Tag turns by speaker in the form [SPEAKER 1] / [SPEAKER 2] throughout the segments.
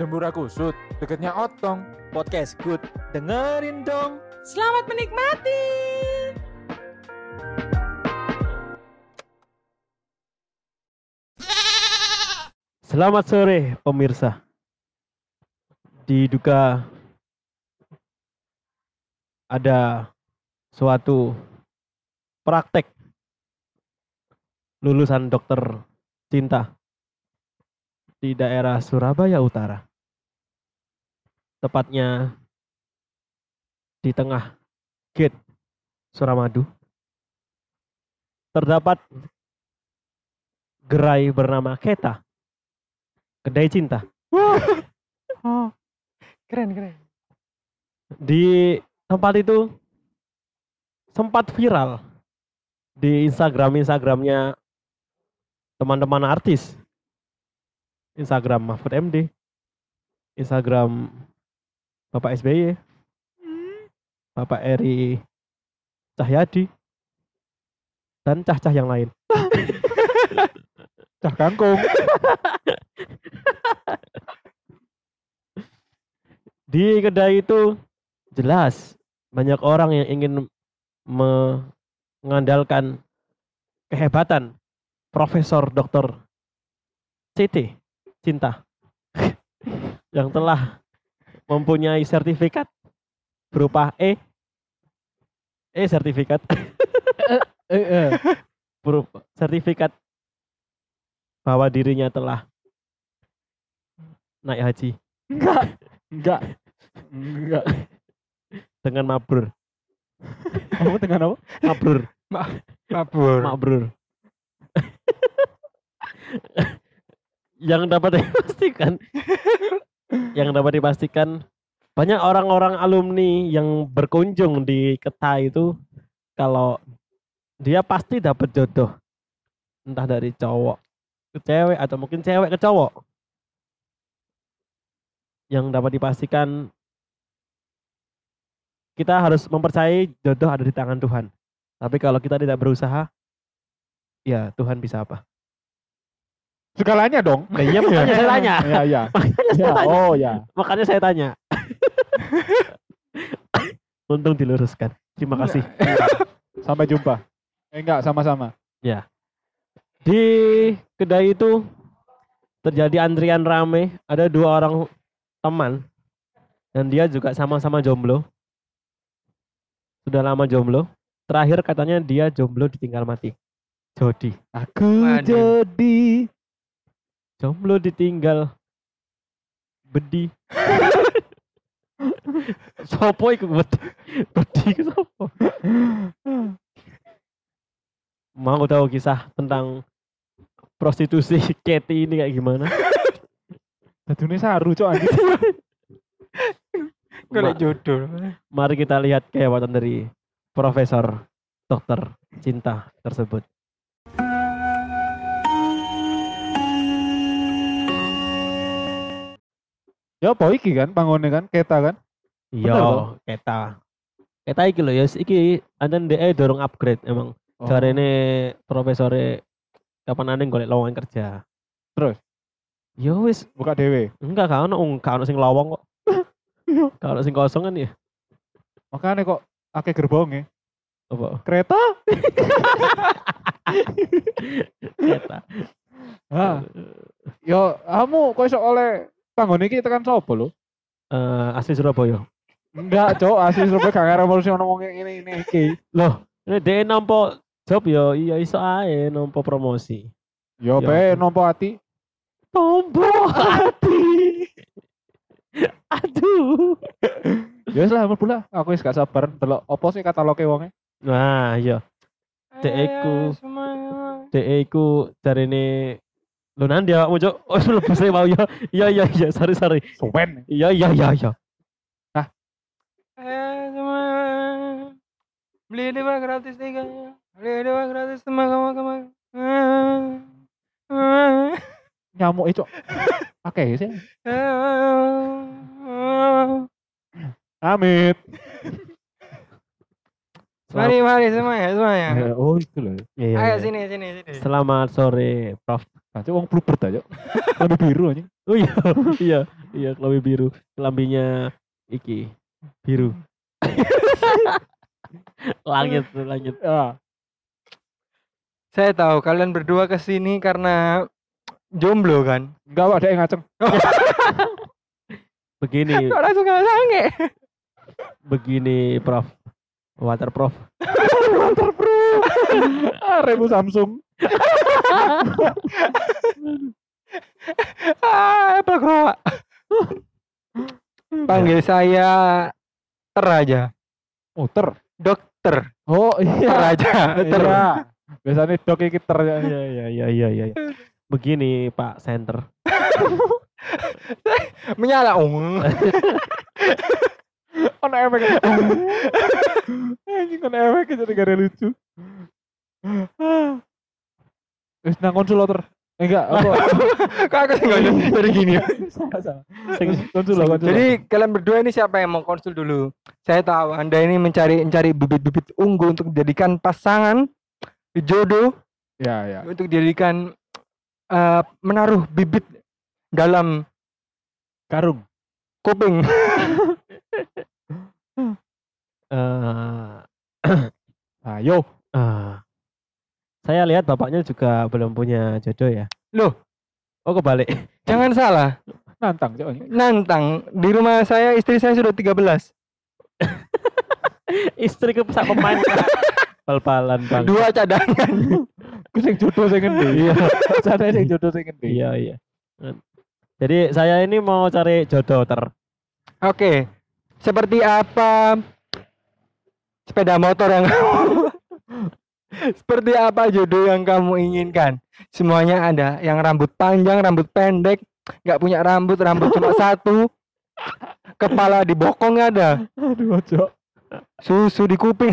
[SPEAKER 1] Dembura kusut, deketnya otong.
[SPEAKER 2] Podcast good. Dengerin dong.
[SPEAKER 3] Selamat menikmati.
[SPEAKER 4] Selamat sore pemirsa. Diduga ada suatu praktek lulusan dokter cinta di daerah Surabaya Utara. Tepatnya di tengah gate Suramadu. Terdapat gerai bernama Keta. Kedai cinta.
[SPEAKER 3] Oh, keren keren.
[SPEAKER 4] Di tempat itu sempat viral di Instagram Instagramnya teman-teman artis. Instagram Mahfud MD, Instagram Bapak SBY, Bapak Eri Cahyadi, dan cah-cah yang lain.
[SPEAKER 1] Cah kangkung.
[SPEAKER 4] Di kedai itu jelas banyak orang yang ingin mengandalkan kehebatan Profesor Dr. CT Cinta yang telah mempunyai sertifikat berupa E E sertifikat
[SPEAKER 2] Eh, eh.
[SPEAKER 4] berupa sertifikat bahwa dirinya telah naik haji
[SPEAKER 1] Enggak. Enggak. Enggak.
[SPEAKER 4] dengan mabrur
[SPEAKER 1] Kamu dengan apa?
[SPEAKER 4] mabrur
[SPEAKER 1] Mabur.
[SPEAKER 4] mabrur yang dapat dipastikan yang dapat dipastikan banyak orang-orang alumni yang berkunjung di Keta itu kalau dia pasti dapat jodoh. Entah dari cowok ke cewek atau mungkin cewek ke cowok. Yang dapat dipastikan kita harus mempercayai jodoh ada di tangan Tuhan. Tapi kalau kita tidak berusaha ya Tuhan bisa apa
[SPEAKER 1] Segalanya dong.
[SPEAKER 4] Nah, iya makanya saya tanya.
[SPEAKER 1] Ya, ya.
[SPEAKER 4] makanya saya
[SPEAKER 1] Ya,
[SPEAKER 4] tanya.
[SPEAKER 1] oh ya.
[SPEAKER 4] makanya saya tanya. Untung diluruskan. Terima kasih.
[SPEAKER 1] Sampai jumpa. Eh enggak, sama-sama.
[SPEAKER 4] di kedai itu terjadi antrian rame. Ada dua orang teman. Dan dia juga sama-sama jomblo. Sudah lama jomblo. Terakhir katanya dia jomblo ditinggal mati. Jodi
[SPEAKER 1] Aku
[SPEAKER 3] Waduh.
[SPEAKER 1] jadi
[SPEAKER 4] jomblo ditinggal. Bedi. Sopo iku bedi bedi iku sopo? Mau tahu kisah tentang prostitusi Katy ini kayak gimana?
[SPEAKER 1] Dadune saru cok anjing.
[SPEAKER 3] Golek jodoh.
[SPEAKER 4] mari kita lihat kehebatan dari Profesor Dokter Cinta tersebut
[SPEAKER 1] Ya apa iki kan pangone kan keta kan?
[SPEAKER 4] Iya, Keta. Keta iki lho ya, iki anten DE dorong upgrade emang.
[SPEAKER 1] Oh.
[SPEAKER 4] Jarene profesore kapan aneh golek lowongan kerja.
[SPEAKER 1] Terus?
[SPEAKER 4] Ya wis,
[SPEAKER 1] buka dewe.
[SPEAKER 4] enggak kan ono gak ono sing lowong kok. Kalau sing kosong kan ya.
[SPEAKER 1] Makanya kok akeh gerbongnya.
[SPEAKER 4] Apa?
[SPEAKER 1] Kereta?
[SPEAKER 4] Keta.
[SPEAKER 1] Ha. Yo, kamu kok iso oleh panggon iki tekan sapa lho?
[SPEAKER 4] Eh, asli Surabaya.
[SPEAKER 1] Enggak, cok, asli Surabaya gak ngarep revolusi ono wong ngene ini iki.
[SPEAKER 4] Loh, ini DE nampo job yo iya iso ae nampo promosi.
[SPEAKER 1] Yo
[SPEAKER 4] Ya
[SPEAKER 1] be
[SPEAKER 4] ampun.
[SPEAKER 1] nompo ati.
[SPEAKER 4] Tombo hati. Aduh.
[SPEAKER 1] Ya wis lah lah. Aku wis gak sabar delok opo sih kataloge wonge.
[SPEAKER 4] Nah, iya. Dek iku.
[SPEAKER 3] Ayo semuanya.
[SPEAKER 4] DE iku jarine Lho nanti awakmu cuk. Oh, saya mau ya. Iya iya iya, sorry sorry.
[SPEAKER 1] Suwen.
[SPEAKER 4] Iya iya iya iya.
[SPEAKER 3] Ayo semuanya. Beli dua gratis tiga. Beli dua gratis sama kamu kamu.
[SPEAKER 1] Nyamuk itu. Oke sih. Amit.
[SPEAKER 3] Mari mari semuanya semuanya.
[SPEAKER 1] oh itu loh.
[SPEAKER 4] Iya,
[SPEAKER 3] Ayo
[SPEAKER 4] iya.
[SPEAKER 3] sini sini sini.
[SPEAKER 4] Selamat sore Prof.
[SPEAKER 1] Nah, wong bluebird aja. Lebih biru anjing.
[SPEAKER 4] Oh iya, iya, iya, kelambi biru. Kelambinya iki biru. langit, langit.
[SPEAKER 1] Ya.
[SPEAKER 3] Saya tahu kalian berdua ke sini karena jomblo kan?
[SPEAKER 1] Enggak ada yang ngaceng.
[SPEAKER 4] Begini,
[SPEAKER 3] nggak sange?
[SPEAKER 4] begini, Prof. Water Prof.
[SPEAKER 1] Waterproof. ah, remu Samsung.
[SPEAKER 3] Ah, Apple Crow. Panggil saya Ter aja.
[SPEAKER 1] Oh, ter.
[SPEAKER 3] Dokter
[SPEAKER 1] Oh,
[SPEAKER 3] Ter
[SPEAKER 1] iya.
[SPEAKER 3] aja. Ter.
[SPEAKER 1] Iya. Biasanya dok iki ter ya. Iya, iya, iya, iya, iya.
[SPEAKER 4] Begini, Pak Center.
[SPEAKER 3] Menyala. Oh.
[SPEAKER 1] Ono efek. Anjing ono efek jadi gara lucu. Wis nang konsul ter. Eh, Enggak, apa?
[SPEAKER 3] Kok aku sih nggak dari gini ya?
[SPEAKER 1] salah, salah.
[SPEAKER 3] Jadi kalian berdua ini siapa yang mau konsul dulu? Saya tahu Anda ini mencari mencari bibit-bibit unggul untuk dijadikan pasangan jodoh
[SPEAKER 1] ya, ya.
[SPEAKER 3] untuk dijadikan eh, menaruh bibit dalam
[SPEAKER 1] Karung.
[SPEAKER 3] kuping.
[SPEAKER 4] Eh,
[SPEAKER 1] Ayo.
[SPEAKER 4] ah. saya lihat bapaknya juga belum punya jodoh ya.
[SPEAKER 3] Loh,
[SPEAKER 4] Oh kebalik.
[SPEAKER 3] jangan salah.
[SPEAKER 1] Nantang, Cok.
[SPEAKER 3] Nantang. Di rumah saya istri saya sudah 13.
[SPEAKER 4] Istri ke pesat pemain. Pal-palan bang.
[SPEAKER 3] Dua cadangan.
[SPEAKER 1] Sing jodoh sing ngendi? Iya. Sana sing jodoh sing ngendi?
[SPEAKER 4] Iya iya. Jadi saya ini mau cari jodoh ter.
[SPEAKER 3] Oke. Seperti apa sepeda motor yang Seperti apa jodoh yang kamu inginkan? Semuanya ada, yang rambut panjang, rambut pendek, nggak punya rambut, rambut cuma satu, kepala di bokong ada,
[SPEAKER 1] Aduh, Cok.
[SPEAKER 3] susu di kuping.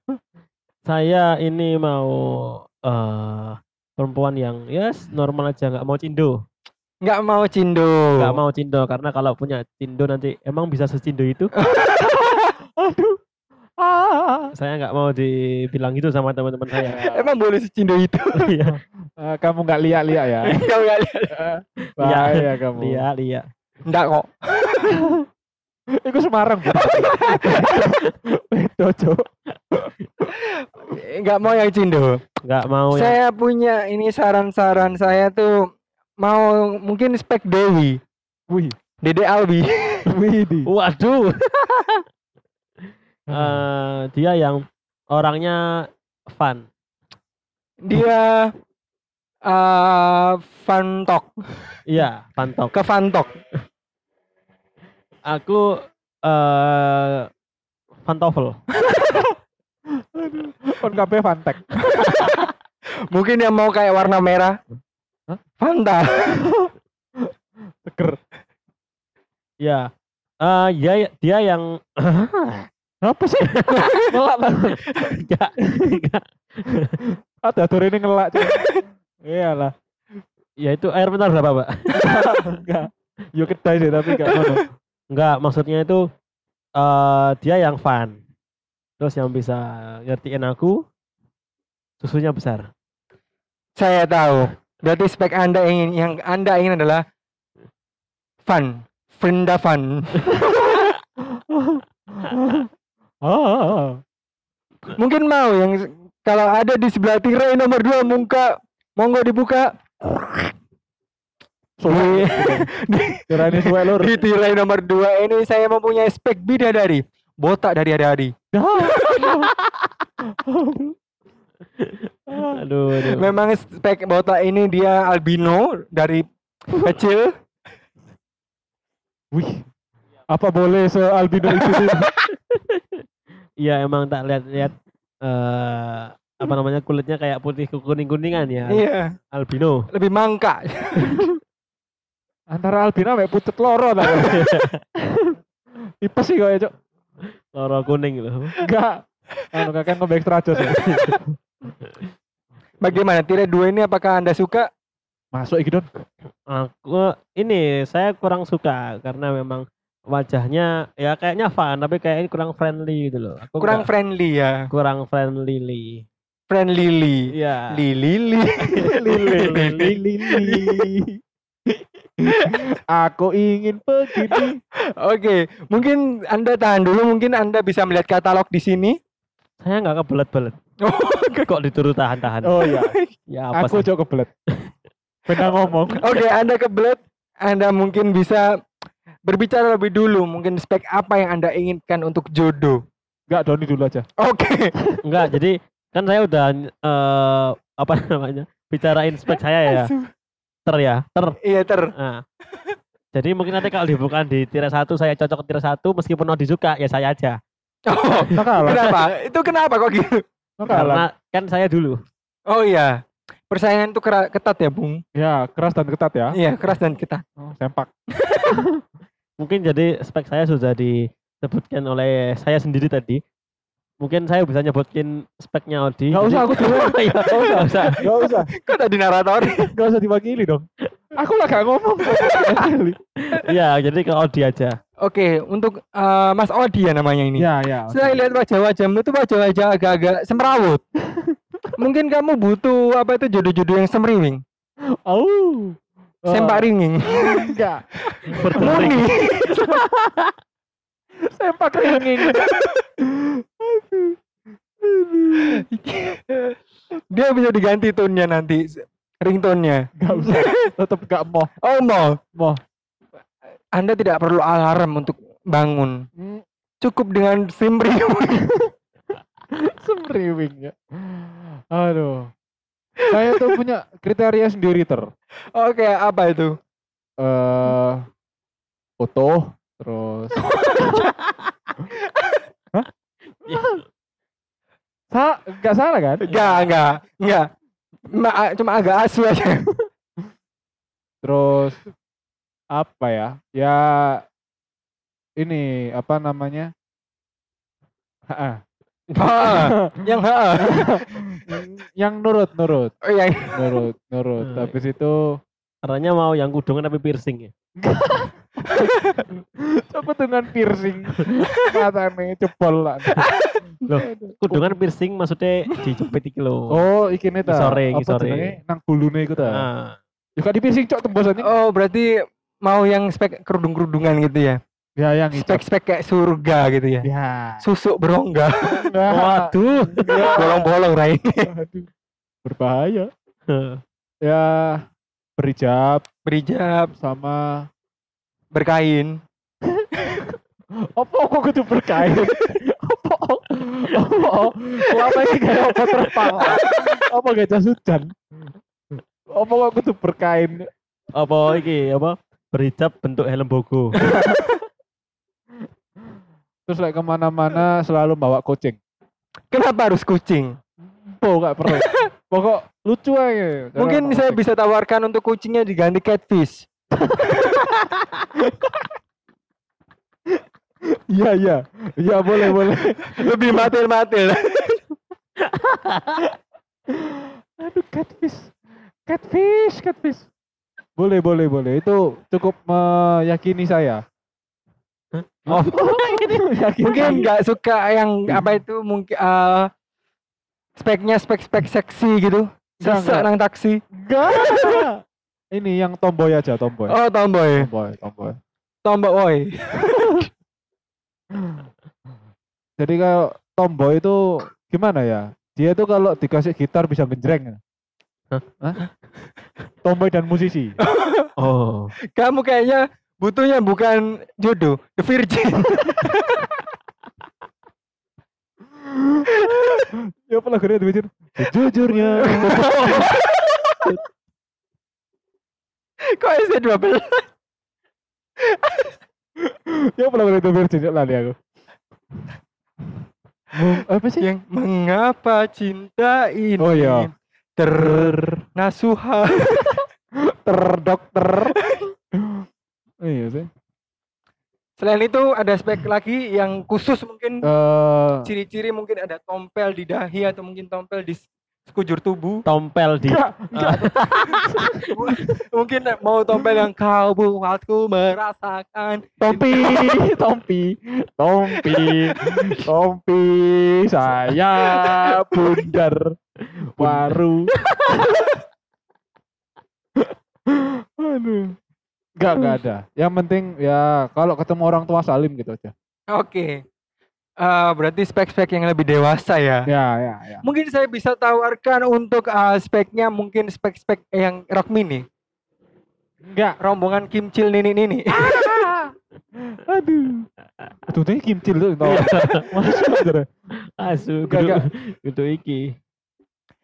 [SPEAKER 4] Saya ini mau eh perempuan yang yes normal aja nggak mau cindo.
[SPEAKER 3] Nggak mau cindo.
[SPEAKER 4] Nggak mau cindo karena kalau punya cindo nanti emang bisa secindo itu.
[SPEAKER 1] Aduh. Ah.
[SPEAKER 4] saya nggak mau dibilang gitu sama teman-teman saya.
[SPEAKER 3] Emang boleh secindo itu?
[SPEAKER 4] Iya,
[SPEAKER 1] Eh, kamu nggak lihat-lihat ya?
[SPEAKER 3] Kau nggak lihat?
[SPEAKER 1] Eh, Bahaya kamu.
[SPEAKER 4] lihat lihat.
[SPEAKER 3] Nggak kok.
[SPEAKER 1] Iku Semarang. Bedo, Cok.
[SPEAKER 3] Nggak mau yang cindo.
[SPEAKER 4] Nggak mau ya.
[SPEAKER 3] Saya punya ini saran-saran saya tuh mau mungkin spek Dewi,
[SPEAKER 1] Wih,
[SPEAKER 3] Dede Albi.
[SPEAKER 1] wih di.
[SPEAKER 4] Waduh. Eh, dia yang orangnya fun.
[SPEAKER 3] Dia eh Fantok,
[SPEAKER 4] Iya, pantok.
[SPEAKER 3] ke Fantok.
[SPEAKER 4] Aku eh pantofel.
[SPEAKER 1] Kon kabeh fantek.
[SPEAKER 3] Mungkin yang mau kayak warna merah. Fanta.
[SPEAKER 1] Seger.
[SPEAKER 4] Ya. Eh ya dia yang
[SPEAKER 1] Apa sih? ngelak lah.
[SPEAKER 4] enggak.
[SPEAKER 1] Ada aturan ini ngelak. Iyalah.
[SPEAKER 4] Ya itu air bentar berapa, Pak?
[SPEAKER 1] Enggak. Yo kedai deh tapi enggak ngono.
[SPEAKER 4] Enggak, maksudnya itu eh dia yang fun. Terus yang bisa ngertiin aku susunya besar.
[SPEAKER 3] Saya tahu. Berarti spek Anda ingin yang Anda ingin adalah fun. Frinda fun.
[SPEAKER 1] Ah.
[SPEAKER 3] Mungkin mau yang kalau ada di sebelah tirai nomor dua muka monggo dibuka.
[SPEAKER 1] Suwe lur.
[SPEAKER 3] Di tirai nomor dua ini saya mempunyai spek bidadari. Botak dari hari-hari.
[SPEAKER 4] Aduh, aduh.
[SPEAKER 3] Memang spek botak ini dia albino dari kecil.
[SPEAKER 1] Wih. Apa boleh se albino itu sih?
[SPEAKER 4] Iya, emang tak lihat-lihat eh apa namanya kulitnya kayak putih kuning-kuningan ya.
[SPEAKER 3] Iya,
[SPEAKER 4] Albino.
[SPEAKER 3] lebih mangka.
[SPEAKER 1] Antara albino sampai pucet loro ta. Tipes sih kok ya, Cok.
[SPEAKER 4] Loro kuning loh.
[SPEAKER 1] Enggak. Anu kakek ngombe ekstra jos. Ya.
[SPEAKER 3] Bagaimana tirai dua ini apakah Anda suka?
[SPEAKER 1] Masuk iki, Don.
[SPEAKER 4] Aku ini saya kurang suka karena memang wajahnya ya kayaknya fun tapi kayak ini kurang friendly gitu loh. Aku
[SPEAKER 3] Kurang friendly ya.
[SPEAKER 4] kurang friendly.
[SPEAKER 3] friend Lily.
[SPEAKER 4] Iya.
[SPEAKER 3] Lily, Lily.
[SPEAKER 1] Lili, lili, lili. Aku ingin begini.
[SPEAKER 3] Oke, mungkin Anda tahan dulu. Mungkin Anda bisa melihat katalog di sini.
[SPEAKER 4] Saya nggak kebelet-belet.
[SPEAKER 3] Oh,
[SPEAKER 4] Kok dituruh tahan-tahan?
[SPEAKER 1] Oh iya,
[SPEAKER 4] Ya apa
[SPEAKER 1] aku coba kebelet. Pernah ngomong.
[SPEAKER 3] Oke, Anda kebelet. Anda mungkin bisa berbicara lebih dulu. Mungkin spek apa yang Anda inginkan untuk jodoh.
[SPEAKER 1] Enggak, Doni dulu aja.
[SPEAKER 3] Oke.
[SPEAKER 4] Enggak, jadi kan saya udah eh apa namanya? Bicarain spek saya ya. Ter ya, ter.
[SPEAKER 3] Iya, ter.
[SPEAKER 4] Nah. Jadi mungkin nanti kalau dibuka di tier 1 saya cocok ke tier 1 meskipun mau disuka ya saya aja.
[SPEAKER 3] Oh, kenapa? Itu kenapa kok gitu?
[SPEAKER 4] Karena kan saya dulu.
[SPEAKER 3] Oh iya. Persaingan itu ketat ya, Bung.
[SPEAKER 1] Ya, keras dan ketat ya.
[SPEAKER 3] Iya, keras dan ketat.
[SPEAKER 1] Oh, sempak.
[SPEAKER 4] Mungkin jadi spek saya sudah disebutkan oleh saya sendiri tadi. Mungkin saya bisa nyebutin speknya Audi.
[SPEAKER 1] Enggak usah aku dulu.
[SPEAKER 4] Iya,
[SPEAKER 1] Enggak usah.
[SPEAKER 4] nggak usah.
[SPEAKER 1] Enggak usah.
[SPEAKER 3] Kok tadi narator?
[SPEAKER 1] Enggak usah diwakili dong. Aku lah gak ngomong.
[SPEAKER 4] Iya, jadi ke Audi aja.
[SPEAKER 3] Oke, untuk eh, Mas Odi ya namanya ini.
[SPEAKER 1] ya, ya.
[SPEAKER 3] Saya lihat wajah-wajahmu itu wajah-wajah agak-agak semrawut. Mungkin kamu butuh apa itu jodoh-jodoh yang semriwing,
[SPEAKER 1] Oh.
[SPEAKER 3] sempak ringing.
[SPEAKER 1] Enggak.
[SPEAKER 4] Berdering.
[SPEAKER 3] Muni.
[SPEAKER 1] Sempak ringing.
[SPEAKER 3] Dia bisa diganti tone-nya nanti, ringtone-nya.
[SPEAKER 1] Enggak usah. Tetap gak mau.
[SPEAKER 3] Oh, mau.
[SPEAKER 1] Mau.
[SPEAKER 3] Anda tidak perlu alarm untuk bangun.
[SPEAKER 1] Hmm,
[SPEAKER 3] Cukup dengan semriwing.
[SPEAKER 1] Semriwing ya. Aduh. Saya tuh punya kriteria sendiri ter.
[SPEAKER 3] Oke, apa itu?
[SPEAKER 1] eh foto terus Hah? Sa enggak salah kan?
[SPEAKER 3] Enggak, enggak, enggak. Ma- cuma agak asu aja.
[SPEAKER 1] Terus apa ya? Ya ini apa namanya? Ha-ha.
[SPEAKER 3] Ah, yang ha.
[SPEAKER 1] yang nurut nurut
[SPEAKER 3] Oh, yang
[SPEAKER 1] nurut nurut
[SPEAKER 4] Hmm.
[SPEAKER 1] habis itu
[SPEAKER 4] Caranya mau yang kudungan tapi piercing ya.
[SPEAKER 1] coba dengan piercing matanya jebol lah
[SPEAKER 4] Loh, Kudungan piercing maksudnya dijepit iki lho.
[SPEAKER 1] oh iki nih ta apa
[SPEAKER 4] ngisore.
[SPEAKER 1] jenenge nang bulune iku ta
[SPEAKER 4] Nah,
[SPEAKER 1] juga di piercing cok tembosannya
[SPEAKER 3] Oh, berarti mau yang spek kerudung-kerudungan gitu ya.
[SPEAKER 1] ya yang
[SPEAKER 3] Spek-spek kayak surga gitu ya.
[SPEAKER 1] ya.
[SPEAKER 3] Susuk berongga,
[SPEAKER 4] waduh.
[SPEAKER 3] bolong-bolong Rai.
[SPEAKER 1] Berbahaya. Ya berhijab.
[SPEAKER 3] Berijab,
[SPEAKER 1] sama
[SPEAKER 3] berkain.
[SPEAKER 1] apa kok kudu berkain? Apa apa selama ini kayak apa terpala apa gak jas hujan apa kok kudu berkain?
[SPEAKER 4] Apa iki apa? Berhijab bentuk helm bogo.
[SPEAKER 1] terus like ke mana-mana selalu bawa kucing
[SPEAKER 3] Kenapa harus kucing?
[SPEAKER 1] oh gak perlu pokok lucu aja
[SPEAKER 3] Mungkin saya
[SPEAKER 1] kucing.
[SPEAKER 3] bisa tawarkan untuk kucingnya diganti catfish.
[SPEAKER 1] iya iya iya boleh boleh
[SPEAKER 3] Lebih matil-matil.
[SPEAKER 1] aduh catfish catfish catfish boleh boleh boleh itu cukup meyakini saya
[SPEAKER 4] Oh,
[SPEAKER 3] mungkin nggak suka yang apa itu mungkin eh, speknya spek-spek seksi gitu. Sesek
[SPEAKER 1] enggak.
[SPEAKER 3] nang taksi.
[SPEAKER 1] enggak ini yang tomboy aja tomboy
[SPEAKER 3] Oh, tomboy.
[SPEAKER 1] tomboy tomboy
[SPEAKER 3] Tomboy.
[SPEAKER 1] jadi kalau tomboy itu gimana ya dia tuh kalau dikasih gitar bisa genjreng
[SPEAKER 4] Hah?
[SPEAKER 1] Hah? tomboy dan musisi
[SPEAKER 4] oh.
[SPEAKER 3] Kamu kayaknya butuhnya bukan jodoh, the virgin.
[SPEAKER 1] ya apa lagunya The sejujurnya
[SPEAKER 3] Kok SD12?
[SPEAKER 1] ya apa lagunya The Virgin Yuk, lali aku apa sih
[SPEAKER 3] Yang mengapa cinta ini
[SPEAKER 1] Oh, iya.
[SPEAKER 3] Ternasuha
[SPEAKER 1] ter dokter iya sih
[SPEAKER 3] Selain itu ada spek lagi yang khusus mungkin
[SPEAKER 1] Eh,
[SPEAKER 3] ciri-ciri mungkin ada tompel di dahi atau mungkin tompel di sekujur tubuh.
[SPEAKER 4] Tompel di
[SPEAKER 1] enggak, enggak.
[SPEAKER 3] mungkin mau tompel yang kau buatku merasakan.
[SPEAKER 1] Tompi, Tompi, Tompi, Tompi, saya bundar. Waru. Aduh. Enggak, enggak ada. Yang penting ya kalau ketemu orang tua salim gitu aja.
[SPEAKER 3] Oke. Eh, berarti spek-spek yang lebih dewasa ya.
[SPEAKER 1] Ya, ya, ya.
[SPEAKER 3] Mungkin saya bisa tawarkan untuk eh, speknya mungkin spek-spek yang rock mini.
[SPEAKER 1] Enggak.
[SPEAKER 3] Rombongan kimcil nini-nini.
[SPEAKER 1] Aduh. Aduh, ini kimcil tuh. Masuk.
[SPEAKER 4] Asu,
[SPEAKER 1] Enggak, enggak.
[SPEAKER 4] gitu iki.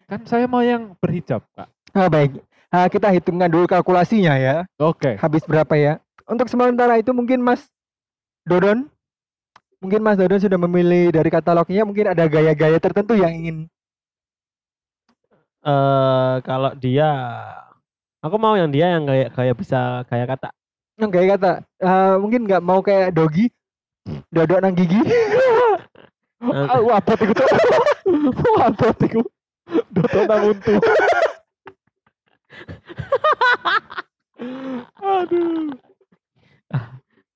[SPEAKER 1] Kan saya mau yang berhijab, Kak.
[SPEAKER 3] Ah, baik. Ah, kita hitungkan dulu kalkulasinya ya.
[SPEAKER 1] Oke.
[SPEAKER 3] Habis berapa ya? Untuk sementara itu mungkin Mas Dodon Mungkin Mas Dodon sudah memilih dari katalognya mungkin ada gaya-gaya tertentu yang ingin
[SPEAKER 4] Eh kalau dia aku mau yang dia yang kayak kayak bisa kayak kata.
[SPEAKER 3] yang gaya kata eh, mungkin nggak mau kayak dogi dodok nang gigi
[SPEAKER 1] Ah, wah, apa itu? Wah, apa itu? Dodo nang untu. Aduh.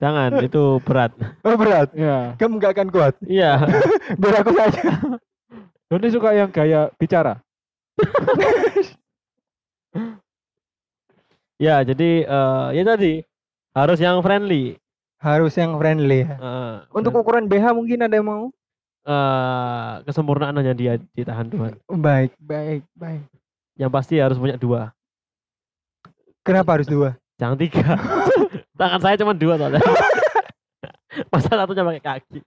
[SPEAKER 4] Jangan, itu berat.
[SPEAKER 3] oh berat
[SPEAKER 1] Ya.
[SPEAKER 3] kamu nggak akan kuat
[SPEAKER 4] Iya.
[SPEAKER 3] biar aku saja
[SPEAKER 1] Doni suka yang gaya bicara.
[SPEAKER 4] Ya, jadi eh ya tadi harus yang friendly.
[SPEAKER 3] harus yang friendly ya.
[SPEAKER 4] Eh,
[SPEAKER 3] untuk ukuran BH mungkin ada yang mau
[SPEAKER 4] eh, kesempurnaan hanya dia ditahan Tuhan.
[SPEAKER 3] baik baik baik
[SPEAKER 4] Yang pasti harus punya dua,
[SPEAKER 3] kenapa harus dua
[SPEAKER 4] jangan tiga. Tangan saya cuma dua soalnya. Masa satunya pakai kaki.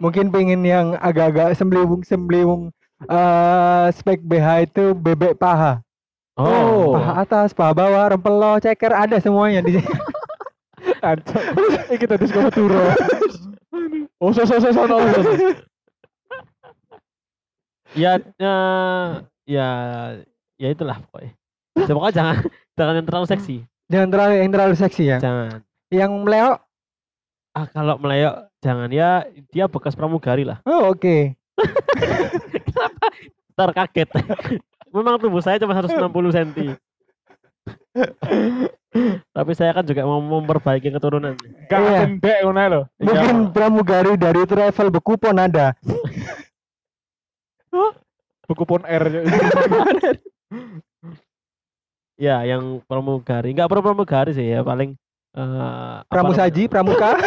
[SPEAKER 3] Mungkin pengen yang agak-agak sembliwung sembliwung eh spek BH itu bebek paha
[SPEAKER 1] Oh.
[SPEAKER 3] paha atas paha bawah rempelo ceker ada semuanya di sini
[SPEAKER 1] Anco. Iki tadi suka turo. Oh, so so so so no, so, so.
[SPEAKER 4] Ya, eh, ya, ya itulah pokoknya. Ya, pokoknya jangan jangan yang terlalu seksi.
[SPEAKER 3] jangan terlalu yang terlalu seksi ya
[SPEAKER 4] Jangan.
[SPEAKER 3] yang meleo
[SPEAKER 4] Ah kalau meleok jangan ya dia bekas pramugari lah.
[SPEAKER 3] oh oke
[SPEAKER 4] Ntar kaget. Memang tubuh saya cuma 160 cm. Tapi saya kan juga mau memperbaiki keturunan.
[SPEAKER 1] Gak
[SPEAKER 3] Iya.
[SPEAKER 1] cendek ngono lho.
[SPEAKER 3] mungkin pramugari dari travel bekupon ada
[SPEAKER 1] Buku pon R.
[SPEAKER 4] Ya, yang pramugari. Enggak perlu pramugari sih ya, paling eh apa
[SPEAKER 3] pramusaji pramuka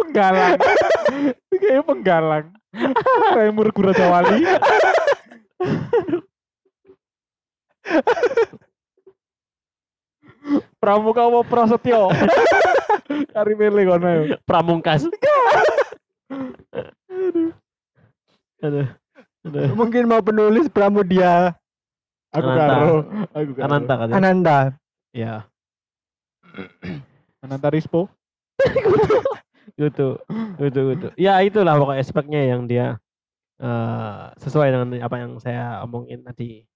[SPEAKER 1] penggalang. Kayak penggalang. Remur Gura Jawali. Pramuka apa Prasetyo? Kari milih kono yo.
[SPEAKER 4] namanya? pramungkas. Aduh. Aduh.
[SPEAKER 3] mungkin mau penulis pramudia
[SPEAKER 1] Aku
[SPEAKER 4] Ananta.
[SPEAKER 1] karo. Aku karo.
[SPEAKER 4] Ananta katanya.
[SPEAKER 3] Ananda
[SPEAKER 4] Ya,
[SPEAKER 1] Ananta Rispo.
[SPEAKER 4] gitu. Gitu, gitu. Ya, itulah pokoknya speknya yang dia eh sesuai dengan apa yang saya omongin tadi.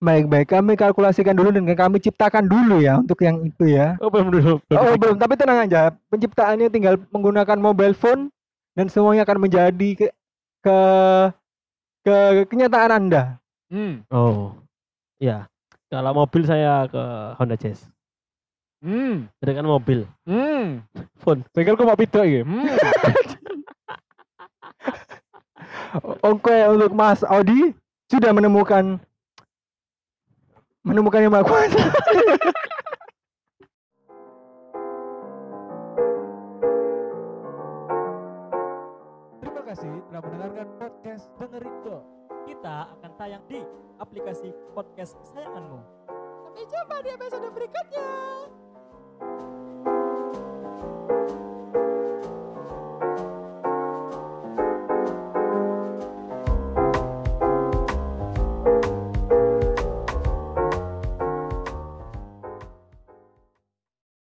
[SPEAKER 3] Baik-baik kami kalkulasikan dulu dan kami ciptakan dulu ya untuk yang itu ya
[SPEAKER 4] Oh, belum dulu. belum
[SPEAKER 3] Oh belum, tapi tenang aja. Penciptaannya tinggal menggunakan mobile phone dan semuanya akan menjadi ke ke, ke kenyataan Anda.
[SPEAKER 1] Hmm.
[SPEAKER 4] Oh. Ya. Kalau mobil saya ke Honda Jazz.
[SPEAKER 1] Hmm.
[SPEAKER 4] Kan mobil.
[SPEAKER 1] Hmm.
[SPEAKER 4] Phone.
[SPEAKER 1] Saya kira kok mau pidok iki. Hmm.
[SPEAKER 3] Oke, untuk Mas Audi sudah menemukan menemukan yang maha kuasa.
[SPEAKER 1] Terima kasih telah mendengarkan podcast Dengerin Dong.
[SPEAKER 2] Kita akan tayang di aplikasi podcast kesayanganmu.
[SPEAKER 5] Sampai jumpa di episode berikutnya.